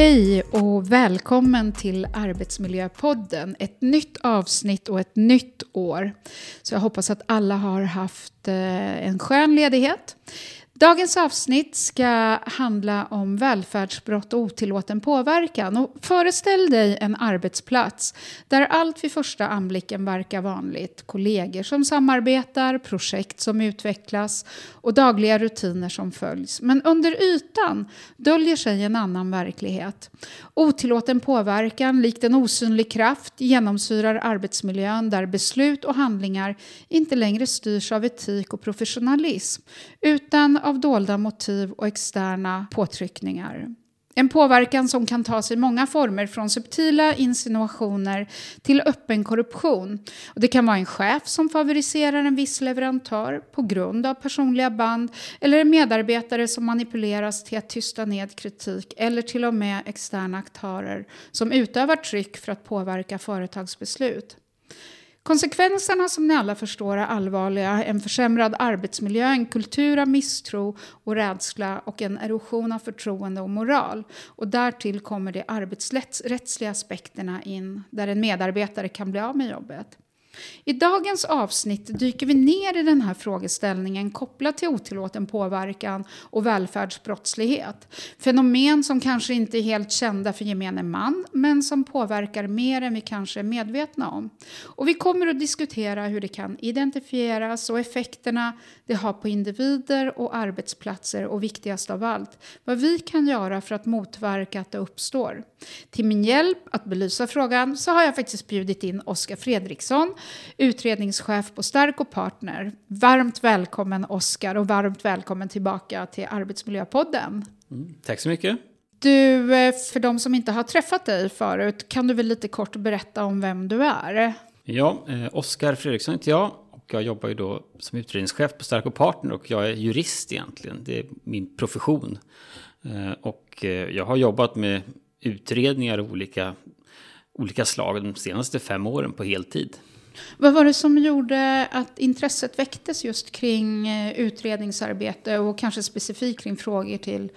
Hej och välkommen till Arbetsmiljöpodden. Ett nytt avsnitt och ett nytt år. Så jag hoppas att alla har haft eh, en skön ledighet. Dagens avsnitt ska handla om välfärdsbrott och otillåten påverkan. Och föreställ dig en arbetsplats där allt vid första anblicken verkar vanligt. Kollegor som samarbetar, projekt som utvecklas och dagliga rutiner som följs. Men under ytan döljer sig en annan verklighet. Otillåten påverkan, likt en osynlig kraft, genomsyrar arbetsmiljön där beslut och handlingar inte längre styrs av etik och professionalism utan av dolda motiv och externa påtryckningar. En påverkan som kan ta sig många former från subtila insinuationer till öppen korruption. Och det kan vara en chef som favoriserar en viss leverantör på grund av personliga band eller en medarbetare som manipuleras till att tysta ned kritik eller till och med externa aktörer som utövar tryck för att påverka företagsbeslut. Konsekvenserna som ni alla förstår är allvarliga. En försämrad arbetsmiljö, en kultur av misstro och rädsla och en erosion av förtroende och moral. Och därtill kommer de arbetsrättsliga aspekterna in där en medarbetare kan bli av med jobbet. I dagens avsnitt dyker vi ner i den här frågeställningen kopplat till otillåten påverkan och välfärdsbrottslighet. Fenomen som kanske inte är helt kända för gemene man men som påverkar mer än vi kanske är medvetna om. Och vi kommer att diskutera hur det kan identifieras och effekterna det har på individer och arbetsplatser och viktigast av allt, vad vi kan göra för att motverka att det uppstår. Till min hjälp att belysa frågan så har jag faktiskt bjudit in Oskar Fredriksson utredningschef på Stark och Partner. Varmt välkommen Oskar och varmt välkommen tillbaka till Arbetsmiljöpodden. Mm, tack så mycket. Du, eh, för de som inte har träffat dig förut, kan du väl lite kort berätta om vem du är? Ja, eh, Oskar Fredriksson heter jag och jag jobbar ju då som utredningschef på Stark och Partner och jag är jurist egentligen. Det är min profession. Eh, och eh, jag har jobbat med utredningar av olika, olika slag de senaste fem åren på heltid. Vad var det som gjorde att intresset väcktes just kring eh, utredningsarbete och kanske specifikt kring frågor till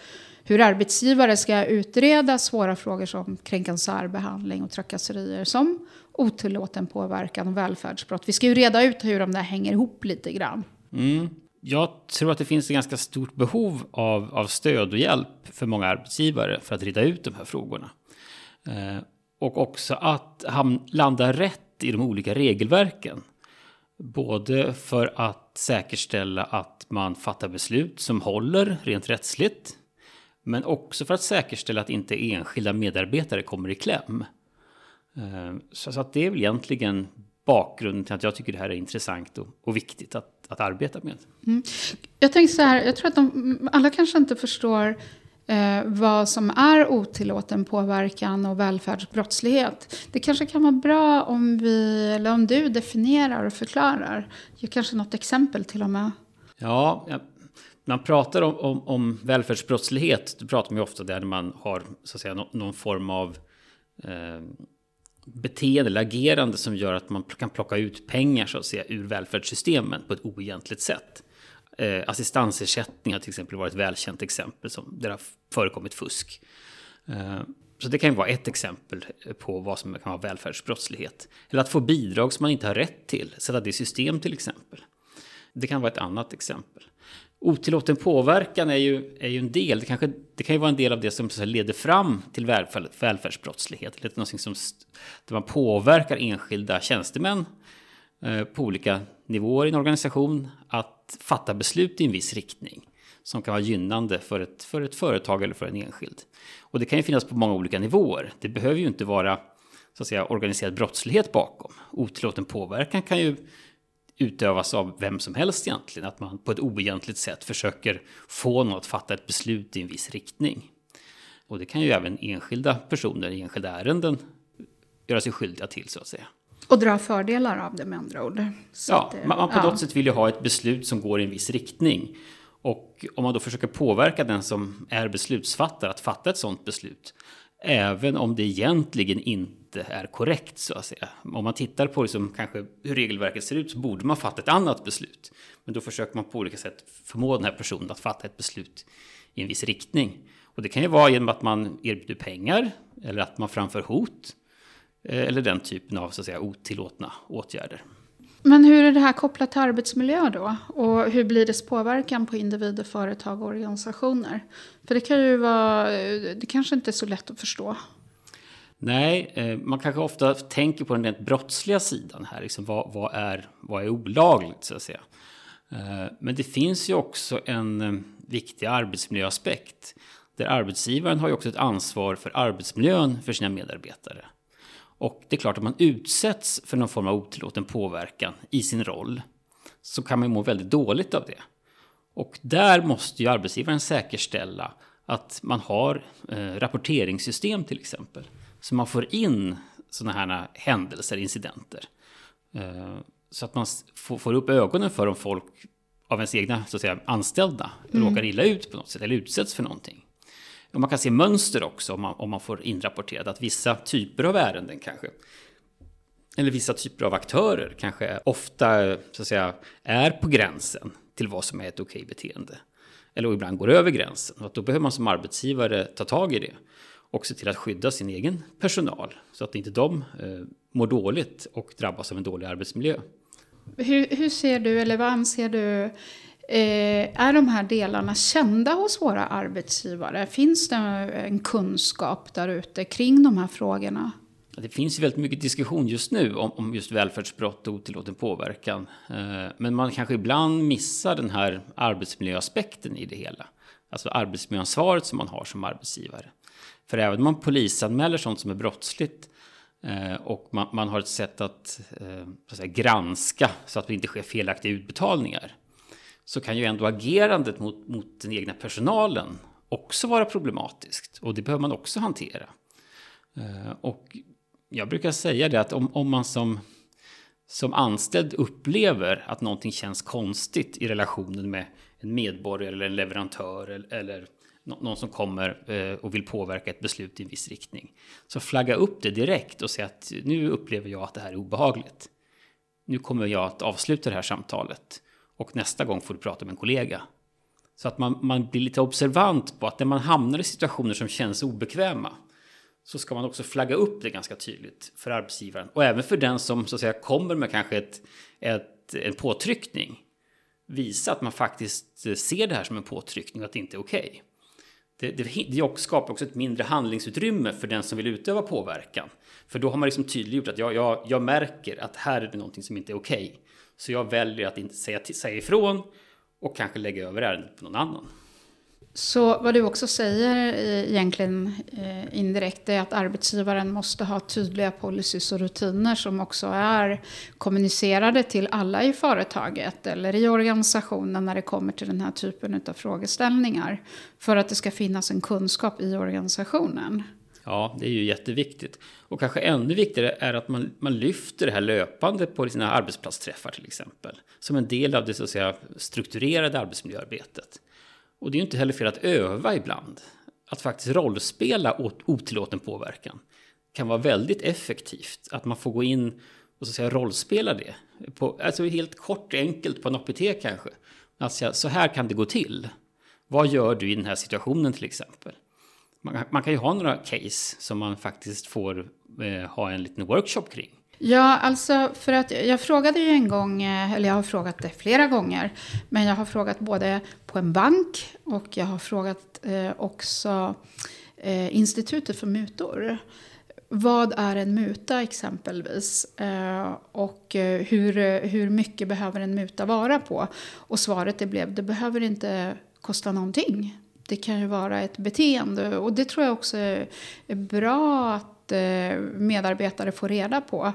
hur arbetsgivare ska utreda svåra frågor som kränkande särbehandling och trakasserier som otillåten påverkan och välfärdsbrott. Vi ska ju reda ut hur de där hänger ihop lite grann. Mm. Jag tror att det finns ett ganska stort behov av, av stöd och hjälp för många arbetsgivare för att reda ut de här frågorna. Eh, och också att ham- landa rätt i de olika regelverken. Både för att säkerställa att man fattar beslut som håller rent rättsligt. Men också för att säkerställa att inte enskilda medarbetare kommer i kläm. Ehm, så att det är väl egentligen bakgrunden till att jag tycker det här är intressant och, och viktigt att, att arbeta med. Mm. Jag tänker så här, jag tror att de, alla kanske inte förstår eh, vad som är otillåten påverkan och välfärdsbrottslighet. Det kanske kan vara bra om, vi, eller om du definierar och förklarar. Ge kanske något exempel till och med. Ja, man pratar om, om, om välfärdsbrottslighet. Det pratar man ju ofta där man har så att säga, någon, någon form av eh, beteende eller agerande som gör att man kan plocka ut pengar så att säga ur välfärdssystemen på ett oegentligt sätt. Eh, assistansersättning har till exempel varit ett välkänt exempel som, där det har förekommit fusk. Eh, så det kan ju vara ett exempel på vad som kan vara välfärdsbrottslighet. Eller att få bidrag som man inte har rätt till, sätta det i system till exempel. Det kan vara ett annat exempel. Otillåten påverkan är ju, är ju en del, det, kanske, det kan ju vara en del av det som så leder fram till välfärd, välfärdsbrottslighet. Eller någonting som, där man påverkar enskilda tjänstemän eh, på olika nivåer i en organisation att fatta beslut i en viss riktning som kan vara gynnande för ett, för ett företag eller för en enskild. Och det kan ju finnas på många olika nivåer. Det behöver ju inte vara så att säga, organiserad brottslighet bakom. Otillåten påverkan kan ju utövas av vem som helst egentligen. Att man på ett oegentligt sätt försöker få någon att fatta ett beslut i en viss riktning. Och det kan ju även enskilda personer i enskilda ärenden göra sig skyldiga till så att säga. Och dra fördelar av det med andra ord. Så ja, det, man, på ja. något sätt vill ju ha ett beslut som går i en viss riktning. Och om man då försöker påverka den som är beslutsfattare att fatta ett sådant beslut, även om det egentligen inte är korrekt så att säga. Om man tittar på liksom kanske hur regelverket ser ut så borde man fatta ett annat beslut. Men då försöker man på olika sätt förmå den här personen att fatta ett beslut i en viss riktning. Och det kan ju vara genom att man erbjuder pengar eller att man framför hot eller den typen av så att säga, otillåtna åtgärder. Men hur är det här kopplat till arbetsmiljö då? Och hur blir dess påverkan på individer, företag och organisationer? För det kan ju vara, det kanske inte är så lätt att förstå. Nej, eh, man kanske ofta tänker på den rent brottsliga sidan här. Liksom vad, vad, är, vad är olagligt så att säga? Eh, men det finns ju också en eh, viktig arbetsmiljöaspekt. Där arbetsgivaren har ju också ett ansvar för arbetsmiljön för sina medarbetare. Och det är klart att man utsätts för någon form av otillåten påverkan i sin roll så kan man må väldigt dåligt av det. Och där måste ju arbetsgivaren säkerställa att man har eh, rapporteringssystem till exempel. Så man får in sådana här händelser, incidenter. Eh, så att man får, får upp ögonen för om folk av ens egna så att säga, anställda mm. råkar illa ut på något sätt eller utsätts för någonting. Och man kan se mönster också om man, om man får inrapporterat att vissa typer av ärenden kanske eller vissa typer av aktörer kanske ofta så att säga, är på gränsen till vad som är ett okej beteende. Eller ibland går över gränsen. Och då behöver man som arbetsgivare ta tag i det. Och se till att skydda sin egen personal. Så att inte de eh, mår dåligt och drabbas av en dålig arbetsmiljö. Hur, hur ser du, eller vad anser du, Eh, är de här delarna kända hos våra arbetsgivare? Finns det en kunskap där ute kring de här frågorna? Det finns ju väldigt mycket diskussion just nu om, om just välfärdsbrott och otillåten påverkan. Eh, men man kanske ibland missar den här arbetsmiljöaspekten i det hela. Alltså arbetsmiljöansvaret som man har som arbetsgivare. För även om man polisanmäler sånt som är brottsligt eh, och man, man, har ett sätt att, eh, att säga, granska så att det inte sker felaktiga utbetalningar så kan ju ändå agerandet mot, mot den egna personalen också vara problematiskt. Och det behöver man också hantera. Eh, och jag brukar säga det att om, om man som, som anställd upplever att någonting känns konstigt i relationen med en medborgare eller en leverantör eller, eller någon som kommer eh, och vill påverka ett beslut i en viss riktning. Så flagga upp det direkt och säga att nu upplever jag att det här är obehagligt. Nu kommer jag att avsluta det här samtalet och nästa gång får du prata med en kollega. Så att man, man blir lite observant på att när man hamnar i situationer som känns obekväma så ska man också flagga upp det ganska tydligt för arbetsgivaren och även för den som så att säga kommer med kanske ett, ett, en påtryckning. Visa att man faktiskt ser det här som en påtryckning och att det inte är okej. Okay. Det, det, det skapar också ett mindre handlingsutrymme för den som vill utöva påverkan. För då har man liksom tydliggjort att jag, jag, jag märker att här är det någonting som inte är okej. Okay. Så jag väljer att inte säga, säga ifrån och kanske lägga över ärendet på någon annan. Så vad du också säger eh, egentligen eh, indirekt är att arbetsgivaren måste ha tydliga policies och rutiner som också är kommunicerade till alla i företaget eller i organisationen när det kommer till den här typen av frågeställningar. För att det ska finnas en kunskap i organisationen. Ja, det är ju jätteviktigt. Och kanske ännu viktigare är att man, man lyfter det här löpande på sina arbetsplatsträffar till exempel. Som en del av det så att säga, strukturerade arbetsmiljöarbetet. Och det är ju inte heller fel att öva ibland. Att faktiskt rollspela åt otillåten påverkan kan vara väldigt effektivt. Att man får gå in och så att säga rollspela det. På, alltså helt kort, enkelt på en APT kanske. Alltså, så här kan det gå till. Vad gör du i den här situationen till exempel? Man, man kan ju ha några case som man faktiskt får eh, ha en liten workshop kring. Ja, alltså för att jag frågade ju en gång, eh, eller jag har frågat det flera gånger, men jag har frågat både på en bank och jag har frågat eh, också eh, Institutet för mutor. Vad är en muta exempelvis? Eh, och eh, hur, hur mycket behöver en muta vara på? Och svaret det blev, det behöver inte kosta någonting. Det kan ju vara ett beteende och det tror jag också är bra att eh, medarbetare får reda på.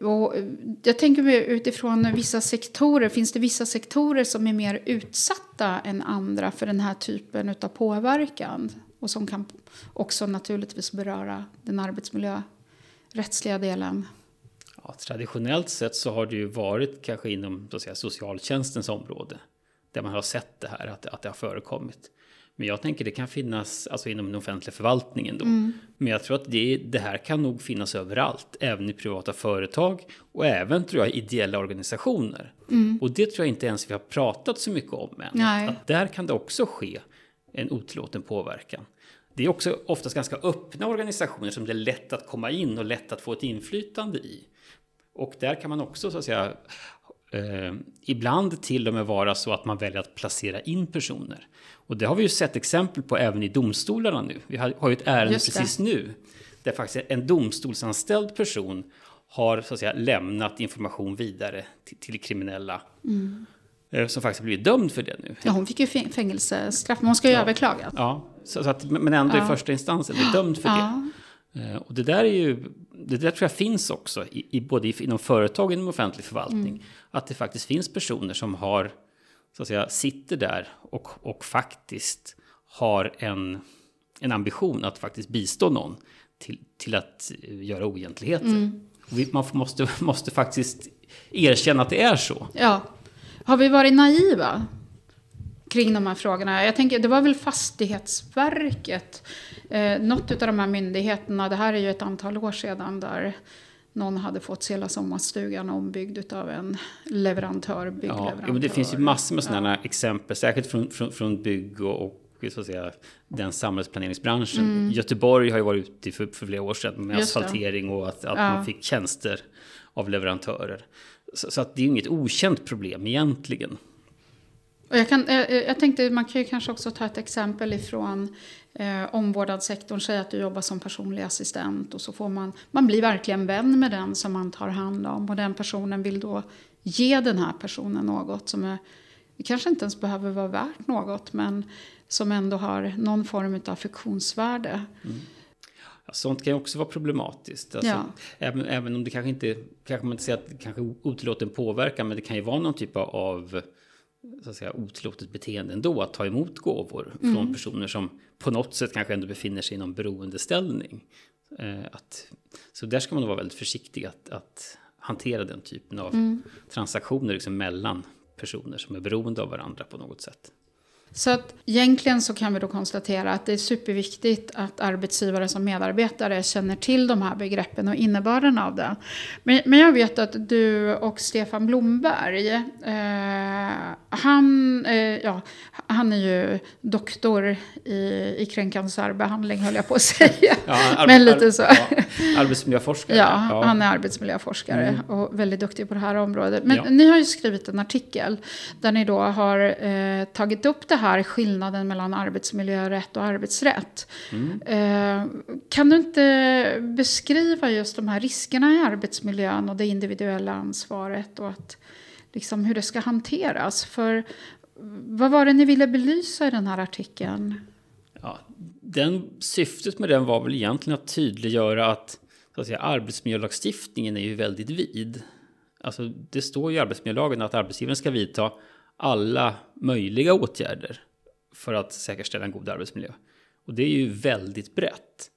Och jag tänker utifrån vissa sektorer, finns det vissa sektorer som är mer utsatta än andra för den här typen av påverkan? Och som kan också naturligtvis beröra den arbetsmiljörättsliga delen. Ja, traditionellt sett så har det ju varit kanske inom så att säga, socialtjänstens område. Där man har sett det här, att, att det har förekommit. Men jag tänker det kan finnas alltså inom den offentliga förvaltningen då. Mm. Men jag tror att det, det här kan nog finnas överallt, även i privata företag och även tror jag ideella organisationer. Mm. Och det tror jag inte ens vi har pratat så mycket om än. Att, att, där kan det också ske en otillåten påverkan. Det är också oftast ganska öppna organisationer som det är lätt att komma in och lätt att få ett inflytande i. Och där kan man också så att säga eh, ibland till och med vara så att man väljer att placera in personer. Och det har vi ju sett exempel på även i domstolarna nu. Vi har, har ju ett ärende precis nu där faktiskt en domstolsanställd person har så att säga lämnat information vidare till, till kriminella. Mm. Som faktiskt blivit dömd för det nu. Ja, hon fick ju fängelsestraff, men hon ska ju ja. överklaga. Ja, så, så att, men ändå ja. i första instansen blir dömd för ja. det. Eh, och det där är ju, det där tror jag finns också, i, i både inom företag och inom offentlig förvaltning. Mm. Att det faktiskt finns personer som har, så att säga, sitter där och, och faktiskt har en, en ambition att faktiskt bistå någon till, till att göra oegentligheter. Mm. Man måste, måste faktiskt erkänna att det är så. Ja. Har vi varit naiva kring de här frågorna? Jag tänker, det var väl Fastighetsverket, eh, något av de här myndigheterna, det här är ju ett antal år sedan, där någon hade fått hela sommarstugan ombyggd av en leverantör, byggleverantör. Ja, men det finns ju massor med sådana ja. exempel, särskilt från, från, från bygg och, och så att säga, den samhällsplaneringsbranschen. Mm. Göteborg har ju varit ute för, för flera år sedan med Just asfaltering och att, att ja. man fick tjänster av leverantörer. Så, så, att det är inget okänt problem egentligen. Och jag, kan, jag, jag tänkte man kan ju kanske också ta ett exempel ifrån eh, omvårdnadssektorn. Säg att du jobbar som personlig assistent och så får man, man blir verkligen vän med den som man tar hand om. Och den personen vill då ge den här personen något som är, kanske inte ens behöver vara värt något men som ändå har någon form av fiktionsvärde. Mm. Sånt kan ju också vara problematiskt. Alltså, ja. även, även om det kanske inte, kanske man inte säger att det kanske otillåten påverkan, men det kan ju vara någon typ av så att säga, otillåtet beteende ändå att ta emot gåvor mm. från personer som på något sätt kanske ändå befinner sig i någon beroendeställning. Eh, att, så där ska man vara väldigt försiktig att, att hantera den typen av mm. transaktioner liksom mellan personer som är beroende av varandra på något sätt. Så att egentligen så kan vi då konstatera att det är superviktigt att arbetsgivare som medarbetare känner till de här begreppen och innebörden av det. Men, men jag vet att du och Stefan Blomberg, eh, han, eh, ja, han är ju doktor i, i kränkande särbehandling höll jag på att säga. Ja, men lite så. Ja, arbetsmiljöforskare. Ja, ja, han är arbetsmiljöforskare mm. och väldigt duktig på det här området. Men ni har ju skrivit en artikel där ni då har eh, tagit upp det här skillnaden mellan arbetsmiljörätt och arbetsrätt. Mm. Eh, kan du inte beskriva just de här riskerna i arbetsmiljön och det individuella ansvaret och att, liksom, hur det ska hanteras? För vad var det ni ville belysa i den här artikeln? Ja, den, syftet med den var väl egentligen att tydliggöra att, så att säga, arbetsmiljölagstiftningen är ju väldigt vid. Alltså, det står ju i arbetsmiljölagen att arbetsgivaren ska vidta alla möjliga åtgärder för att säkerställa en god arbetsmiljö. Och det är ju väldigt brett.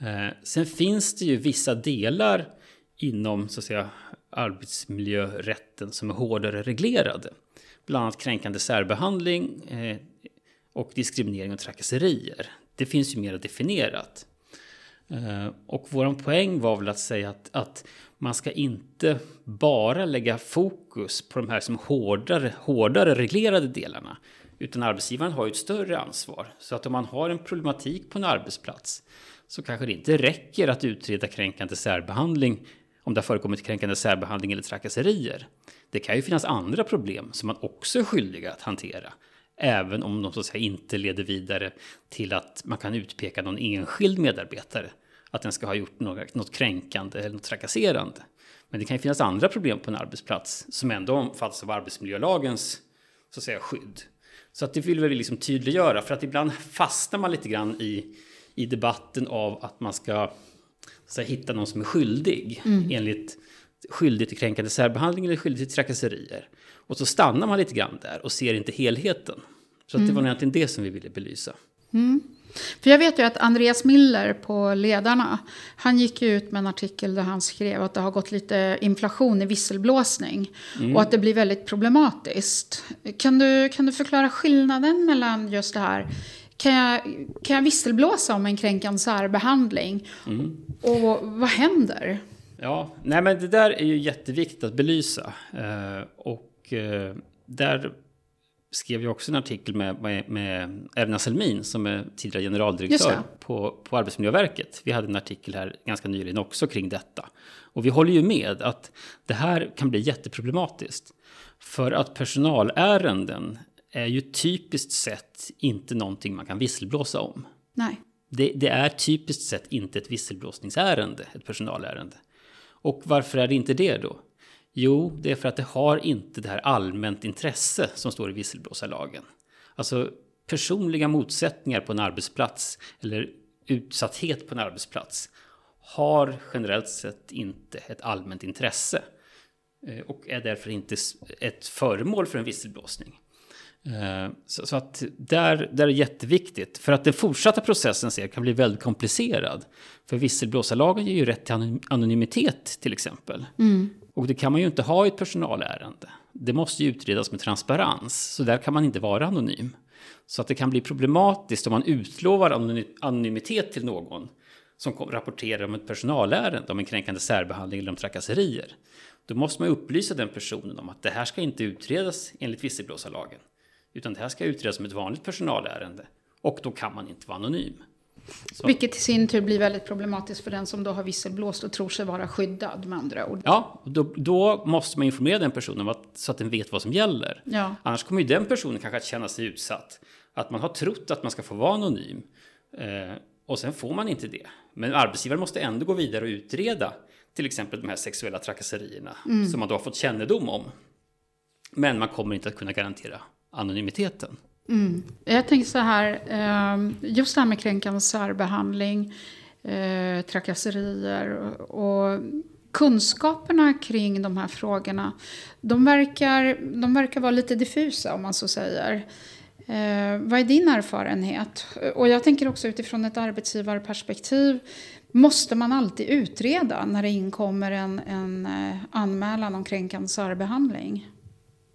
Eh, sen finns det ju vissa delar inom så att säga, arbetsmiljörätten som är hårdare reglerade. Bland annat kränkande särbehandling eh, och diskriminering och trakasserier. Det finns ju mer definierat. Eh, och vår poäng var väl att säga att, att man ska inte bara lägga fokus på de här som hårdare, hårdare reglerade delarna. Utan arbetsgivaren har ju ett större ansvar. Så att om man har en problematik på en arbetsplats så kanske det inte räcker att utreda kränkande särbehandling om det har förekommit kränkande särbehandling eller trakasserier. Det kan ju finnas andra problem som man också är skyldig att hantera. Även om de så att säga inte leder vidare till att man kan utpeka någon enskild medarbetare. Att den ska ha gjort något, något kränkande eller något trakasserande. Men det kan ju finnas andra problem på en arbetsplats som ändå omfattas av arbetsmiljölagens så att säga, skydd. Så att det vill vi liksom tydliggöra för att ibland fastnar man lite grann i, i debatten av att man ska så här, hitta någon som är skyldig mm. enligt skyldig till kränkande särbehandling eller skyldig till trakasserier. Och så stannar man lite grann där och ser inte helheten. Så mm. det var egentligen det som vi ville belysa. Mm. För jag vet ju att Andreas Miller på Ledarna, han gick ut med en artikel där han skrev att det har gått lite inflation i visselblåsning mm. och att det blir väldigt problematiskt. Kan du, kan du förklara skillnaden mellan just det här kan jag, kan jag visselblåsa om en kränkande särbehandling? Mm. Och vad händer? Ja, nej men det där är ju jätteviktigt att belysa. Eh, och eh, där skrev ju också en artikel med, med, med Erna Selmin som är tidigare generaldirektör på, på Arbetsmiljöverket. Vi hade en artikel här ganska nyligen också kring detta. Och vi håller ju med att det här kan bli jätteproblematiskt. För att personalärenden är ju typiskt sett inte någonting man kan visselblåsa om. Nej. Det, det, är typiskt sett inte ett visselblåsningsärende, ett personalärende. Och varför är det inte det då? Jo, det är för att det har inte det här allmänt intresse som står i visselblåsarlagen. Alltså personliga motsättningar på en arbetsplats eller utsatthet på en arbetsplats har generellt sett inte ett allmänt intresse eh, och är därför inte ett föremål för en visselblåsning. Eh, så, så, att där, där är jätteviktigt. För att den fortsatta processen ser, kan bli väldigt komplicerad. För visselblåsarlagen ger ju rätt till anonymitet till exempel. Mm. Och det kan man ju inte ha i ett personalärende. Det måste ju utredas med transparens. Så där kan man inte vara anonym. Så att det kan bli problematiskt om man utlovar anonymitet till någon som rapporterar om ett personalärende, om en kränkande särbehandling eller om trakasserier. Då måste man upplysa den personen om att det här ska inte utredas enligt visselblåsarlagen. Utan det här ska utredas som ett vanligt personalärende. Och då kan man inte vara anonym. Så. Vilket i sin tur blir väldigt problematiskt för den som då har visselblåst och tror sig vara skyddad med andra ord. Ja, då, då måste man informera den personen att, så att den vet vad som gäller. Ja. Annars kommer ju den personen kanske att känna sig utsatt. Att man har trott att man ska få vara anonym. Eh, och sen får man inte det. Men arbetsgivaren måste ändå gå vidare och utreda till exempel de här sexuella trakasserierna mm. som man då har fått kännedom om. Men man kommer inte att kunna garantera anonymiteten. Mm. Jag tänker så här, ehm, just det här med kränkande särbehandling, eh, trakasserier och kunskaperna kring de här frågorna, de verkar, de verkar vara lite diffusa om man så säger. Eh, vad är din erfarenhet? Och jag tänker också utifrån ett arbetsgivarperspektiv, måste man alltid utreda när det inkommer en, en eh, anmälan om kränkande särbehandling?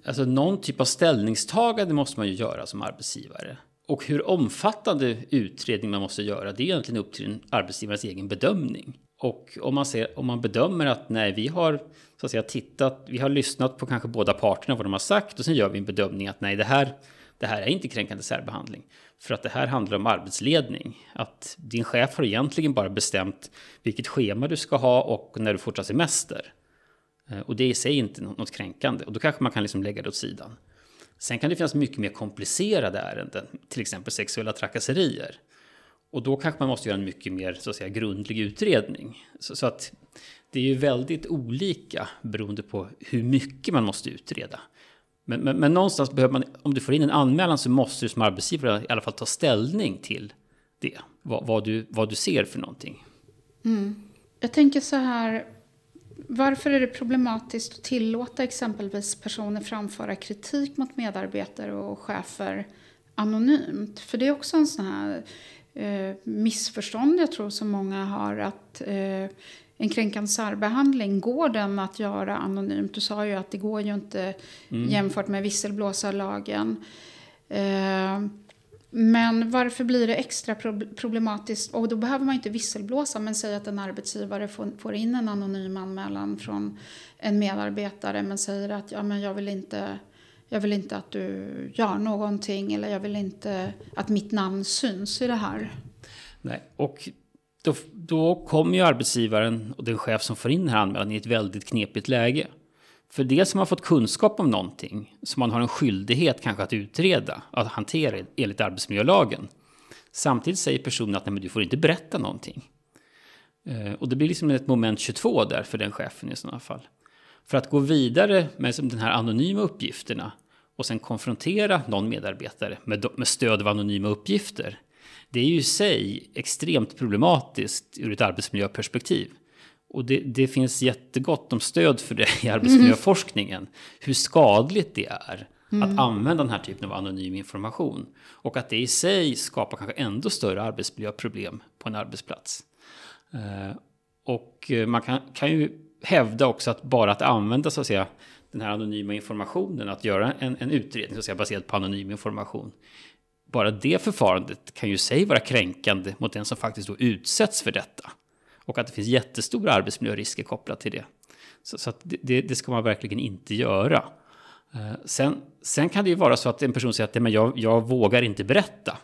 Alltså någon typ av ställningstagande måste man ju göra som arbetsgivare. Och hur omfattande utredning man måste göra, det är egentligen upp till arbetsgivarens egen bedömning. Och om man, ser, om man bedömer att nej, vi har så att säga, tittat, vi har lyssnat på kanske båda parterna vad de har sagt och sen gör vi en bedömning att nej, det här, det här är inte kränkande särbehandling. För att det här handlar om arbetsledning. Att din chef har egentligen bara bestämt vilket schema du ska ha och när du får ta semester. Eh, och det är i sig inte något kränkande. Och då kanske man kan liksom lägga det åt sidan. Sen kan det finnas mycket mer komplicerade ärenden, till exempel sexuella trakasserier. Och då kanske man måste göra en mycket mer så att säga, grundlig utredning. Så, så, att det är ju väldigt olika beroende på hur mycket man måste utreda. Men, men, men, någonstans behöver man, om du får in en anmälan så måste du som arbetsgivare i alla fall ta ställning till det. Vad, vad du, vad du ser för någonting. Mm. Jag tänker så här, varför är det problematiskt att tillåta exempelvis personer framföra kritik mot medarbetare och chefer anonymt? För det är också en sån här eh, missförstånd jag tror som många har att eh, en kränkande särbehandling, går den att göra anonymt? Du sa ju att det går ju inte mm. jämfört med visselblåsarlagen. Eh, men varför blir det extra problematiskt? Och då behöver man inte visselblåsa, men säg att en arbetsgivare får, in en anonym anmälan från en medarbetare men säger att ja, men jag, vill inte, jag vill inte att du gör någonting eller jag vill inte att mitt namn syns i det här. Nej, och då, då kommer ju arbetsgivaren och den chef som får in den här anmälan i ett väldigt knepigt läge. För det som har fått kunskap om någonting som man har en skyldighet kanske att utreda, att hantera enligt arbetsmiljölagen. Samtidigt säger personen att nej, men du får inte berätta någonting. Eh, och det blir liksom ett moment 22 där för den chefen i sådana fall. För att gå vidare med de här anonyma uppgifterna och sen konfrontera någon medarbetare med stöd av anonyma uppgifter. Det är ju i sig extremt problematiskt ur ett arbetsmiljöperspektiv. Och det, det, finns jättegott om stöd för det i arbetsmiljöforskningen. Mm. Hur skadligt det är mm. att använda den här typen av anonym information. Och att det i sig skapar kanske ändå större arbetsmiljöproblem på en arbetsplats. Eh, och eh, man kan, kan ju hävda också att bara att använda så att säga, den här anonyma informationen, att göra en, en utredning så att säga, baserad på anonym information. Bara det förfarandet kan ju i sig vara kränkande mot den som faktiskt då utsätts för detta. Och att det finns jättestora arbetsmiljörisker kopplat till det. Så, så det, det, ska man verkligen inte göra. Eh, sen, sen kan det ju vara så att en person säger att men jag, jag vågar inte berätta.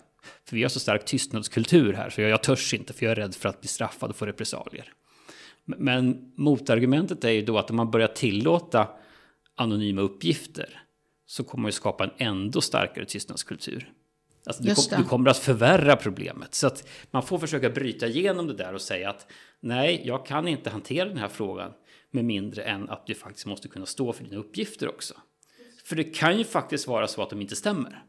För vi har så stark tystnadskultur här, så jag, jag törs inte för jag är rädd för att bli straffad och få repressalier. Men motargumentet är ju då att om man börjar tillåta anonyma uppgifter så kommer man ju skapa en ändå starkare tystnadskultur. Alltså du, kom, du, kommer att förvärra problemet. Så att man får försöka bryta igenom det där och säga att nej, jag kan inte hantera den här frågan med mindre än att du faktiskt måste kunna stå för dina uppgifter också. För det kan ju faktiskt vara så att de inte stämmer.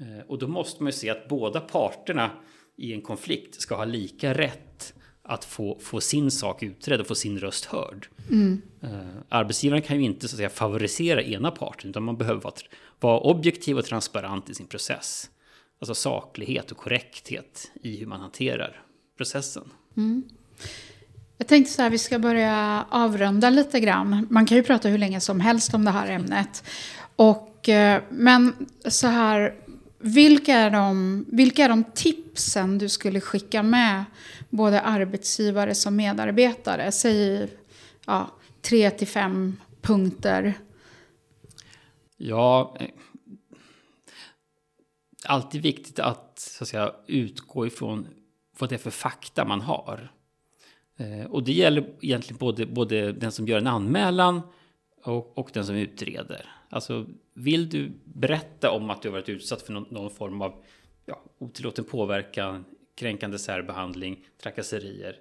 Eh, och då måste man ju se att båda parterna i en konflikt ska ha lika rätt att få, få sin sak utredd och få sin röst hörd. Mm. Uh, arbetsgivaren kan ju inte så att säga, favorisera ena parten, utan man behöver vara, vara objektiv och transparent i sin process. Alltså saklighet och korrekthet i hur man hanterar processen. Mm. Jag tänkte så här, vi ska börja avrunda lite grann. Man kan ju prata hur länge som helst om det här ämnet. Och, eh, men så här, vilka är, de, vilka är de tipsen du skulle skicka med både arbetsgivare som medarbetare? Säg ja, tre till fem punkter. Ja, eh, alltid viktigt att, så att säga, utgå ifrån vad det är för fakta man har. Eh, och det gäller egentligen både, både den som gör en anmälan och, och den som utreder. Alltså, vill du berätta om att du har varit utsatt för någon, någon form av ja, otillåten påverkan, kränkande särbehandling, trakasserier.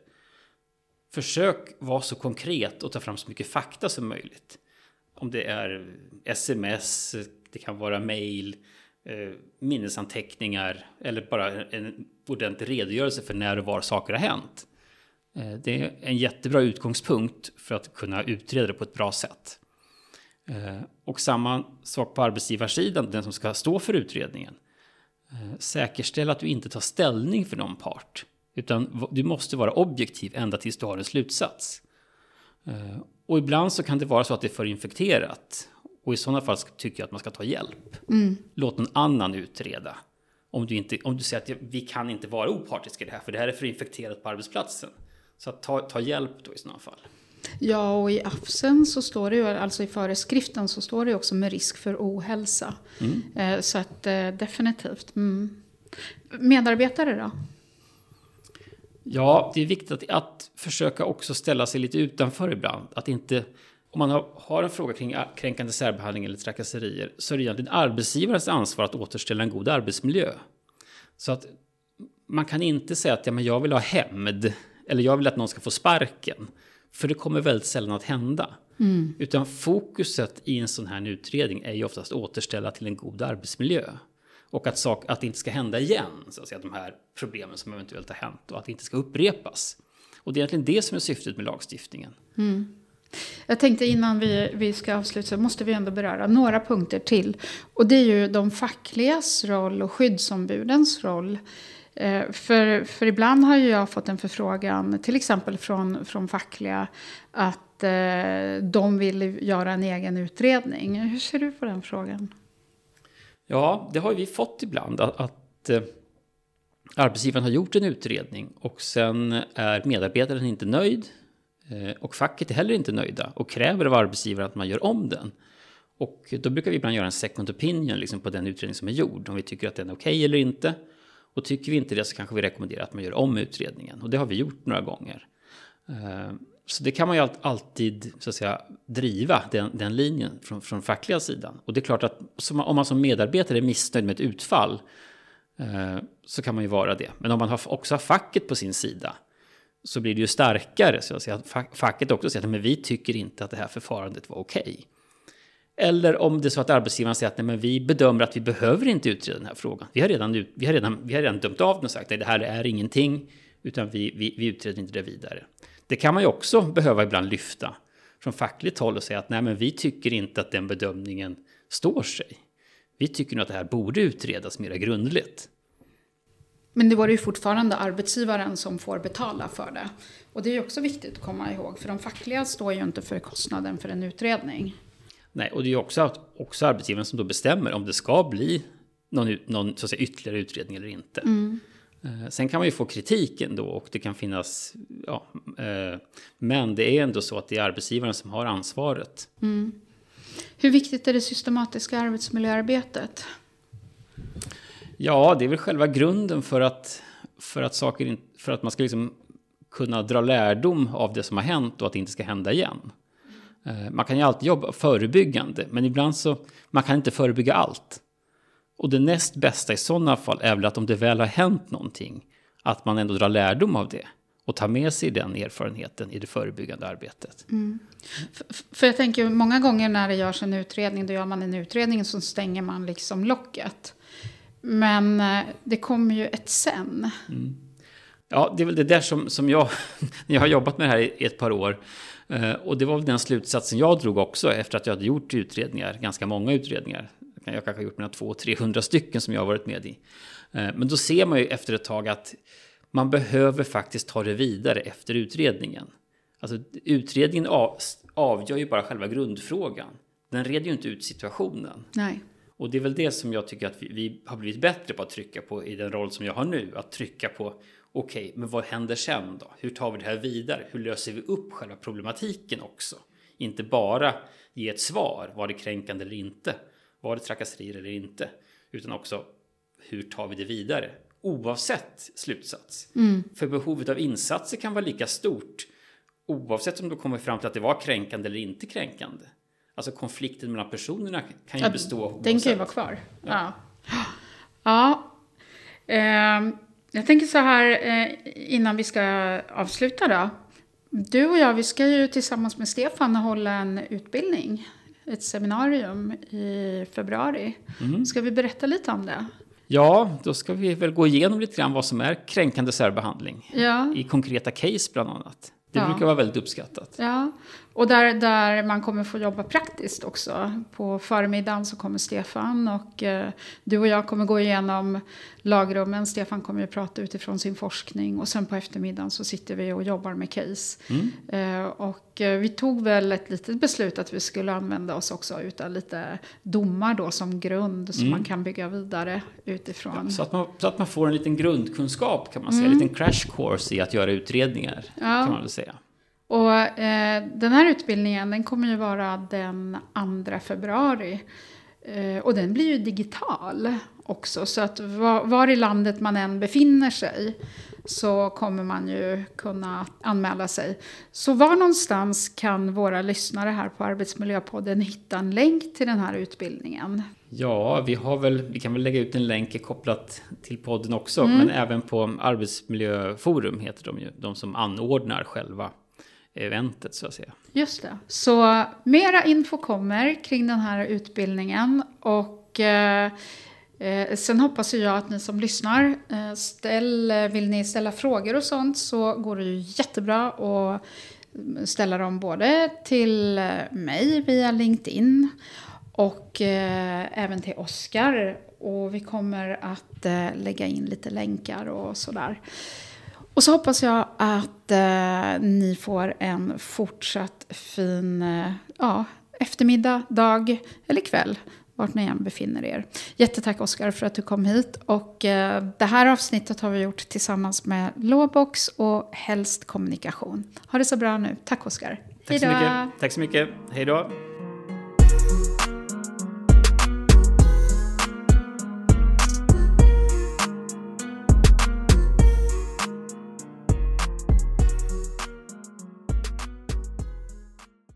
Försök vara så konkret och ta fram så mycket fakta som möjligt. Om det är sms, det kan vara mail, eh, minnesanteckningar eller bara en ordentlig redogörelse för när och var saker har hänt. Eh, det är en jättebra utgångspunkt för att kunna utreda det på ett bra sätt. Eh, och samma sak på arbetsgivarsidan, den som ska stå för utredningen. Säkerställ att du inte tar ställning för någon part. Utan du måste vara objektiv ända tills du har en slutsats. Och ibland så kan det vara så att det är för infekterat. Och i sådana fall tycker jag att man ska ta hjälp. Mm. Låt någon annan utreda. Om du, inte, om du säger att vi kan inte vara opartiska i det här, för det här är för infekterat på arbetsplatsen. Så ta, ta hjälp då i sådana fall. Ja, och i AFSen så står det ju, alltså i föreskriften så står det också med risk för ohälsa. Mm. Eh, så att eh, definitivt. Mm. Medarbetare då? Ja, det är viktigt att, att försöka också ställa sig lite utanför ibland. Att inte, om man har, har en fråga kring kränkande särbehandling eller trakasserier så är det egentligen arbetsgivarens ansvar att återställa en god arbetsmiljö. Så att man kan inte säga att ja, men jag vill ha hämnd eller jag vill att någon ska få sparken. För det kommer väldigt sällan att hända. Mm. Utan fokuset i en sån här utredning är ju oftast återställa till en god arbetsmiljö. Och att, sak, att det inte ska hända igen, så att säga, de här problemen som eventuellt har hänt. Och att det inte ska upprepas. Och det är egentligen det som är syftet med lagstiftningen. Mm. Jag tänkte innan vi, vi ska avsluta så måste vi ändå beröra några punkter till. Och det är ju de fackligas roll och skyddsombudens roll eh, för, för ibland har ju jag fått en förfrågan, till exempel från, från fackliga, att eh, de vill göra en egen utredning. Hur ser du på den frågan? Ja, det har vi fått ibland. Att, att eh, arbetsgivaren har gjort en utredning och sen är medarbetaren inte nöjd. Eh, och facket är heller inte nöjda och kräver av arbetsgivaren att man gör om den. Och då brukar vi ibland göra en second opinion liksom, på den utredning som är gjord. Om vi tycker att den är okej okay eller inte. Och tycker vi inte det så kanske vi rekommenderar att man gör om utredningen. Och det har vi gjort några gånger. Eh, så det kan man ju alltid så att säga, driva, den, den linjen från, från fackliga sidan. Och det är klart att om man som medarbetare är missnöjd med ett utfall eh, så kan man ju vara det. Men om man har, också har facket på sin sida så blir det ju starkare. Så att säga, facket också säger att men vi tycker inte att det här förfarandet var okej. Okay. Eller om det är så att arbetsgivaren säger att nej, men vi bedömer att vi behöver inte utreda den här frågan. Vi har redan, vi har redan, vi har redan dömt av den och sagt att det här är ingenting, utan vi, vi, vi utreder inte det vidare. Det kan man ju också behöva ibland lyfta från fackligt håll och säga att nej, men vi tycker inte att den bedömningen står sig. Vi tycker nog att det här borde utredas mer grundligt. Men det var ju fortfarande arbetsgivaren som får betala för det. Och det är också viktigt att komma ihåg, för de fackliga står ju inte för kostnaden för en utredning. Nej, och det är också, också arbetsgivaren som då bestämmer om det ska bli någon, någon så att säga, ytterligare utredning eller inte. Mm. Eh, sen kan man ju få kritik ändå och det kan finnas, ja, eh, men det är ändå så att det är arbetsgivaren som har ansvaret. Mm. Hur viktigt är det systematiska arbetsmiljöarbetet? Ja, det är väl själva grunden för att, för att, saker, för att man ska liksom kunna dra lärdom av det som har hänt och att det inte ska hända igen. Eh, man kan ju alltid jobba förebyggande, men ibland så man kan inte förebygga allt. Och det näst bästa i sådana fall är väl att om det väl har hänt någonting, att man ändå drar lärdom av det och tar med sig den erfarenheten i det förebyggande arbetet. Mm. För, för, jag tänker många gånger när det görs en utredning, då gör man en utredning så stänger man liksom locket. Men eh, det kommer ju ett sen. Mm. Ja, det är väl det där som, som jag, jag har jobbat med det här i ett par år. Eh, och det var väl den slutsatsen jag drog också efter att jag hade gjort utredningar, ganska många utredningar. Jag kanske har gjort mina 200-300 stycken som jag har varit med i. Eh, men då ser man ju efter ett tag att man behöver faktiskt ta det vidare efter utredningen. Alltså utredningen avgör ju bara själva grundfrågan. Den reder ju inte ut situationen. Nej. Och det är väl det som jag tycker att vi, vi, har blivit bättre på att trycka på i den roll som jag har nu. Att trycka på, okej, okay, men vad händer sen då? Hur tar vi det här vidare? Hur löser vi upp själva problematiken också? Inte bara ge ett svar, var det kränkande eller inte? Var det trakasserier eller inte? Utan också, hur tar vi det vidare? Oavsett slutsats. Mm. För behovet av insatser kan vara lika stort oavsett om du kommer fram till att det var kränkande eller inte kränkande. Alltså konflikten mellan personerna kan ju ja, bestå. Den kan ju vara kvar. Ja. ja. ja. Eh, jag tänker så här eh, innan vi ska avsluta då. Du och jag, vi ska ju tillsammans med Stefan hålla en utbildning. Ett seminarium i februari. Mm. Ska vi berätta lite om det? Ja, då ska vi väl gå igenom lite grann vad som är kränkande särbehandling. Ja. I konkreta case bland annat. Det ja. brukar vara väldigt uppskattat. Ja, och där, där man kommer få jobba praktiskt också. På förmiddagen så kommer Stefan och eh, du och jag kommer gå igenom lagrummen. Stefan kommer ju prata utifrån sin forskning och sen på eftermiddagen så sitter vi och jobbar med case. Mm. Eh, och eh, vi tog väl ett litet beslut att vi skulle använda oss också utav lite domar då som grund som mm. man kan bygga vidare utifrån. Ja, så, att man, så att man får en liten grundkunskap kan man säga, mm. en liten crash course i att göra utredningar. Ja. kan man väl säga. Och eh, den här utbildningen den kommer ju vara den 2 februari. Eh, och den blir ju digital också. Så att var, var, i landet man än befinner sig så kommer man ju kunna anmäla sig. Så var någonstans kan våra lyssnare här på Arbetsmiljöpodden hitta en länk till den här utbildningen? Ja, vi, har väl, vi kan väl lägga ut en länk kopplat till podden också, mm. men även på Arbetsmiljöforum heter de ju, de som anordnar själva eventet så att säga. Just det. Så mera info kommer kring den här utbildningen och eh, eh, sen hoppas jag att ni som lyssnar, eh, ställ, vill ni ställa frågor och sånt så går det ju jättebra att ställa dem både till eh, mig via LinkedIn och eh, även till Oskar. Och vi kommer att eh, lägga in lite länkar och sådär. Och så hoppas jag att eh, ni får en fortsatt fin eh, ja, eftermiddag, dag eller kväll vart ni än befinner er. Jättetack Oskar för att du kom hit. Och eh, det här avsnittet har vi gjort tillsammans med Lawbox och Helst Kommunikation. Ha det så bra nu. Tack Oskar. Tack så mycket. Tack så mycket. Hej då.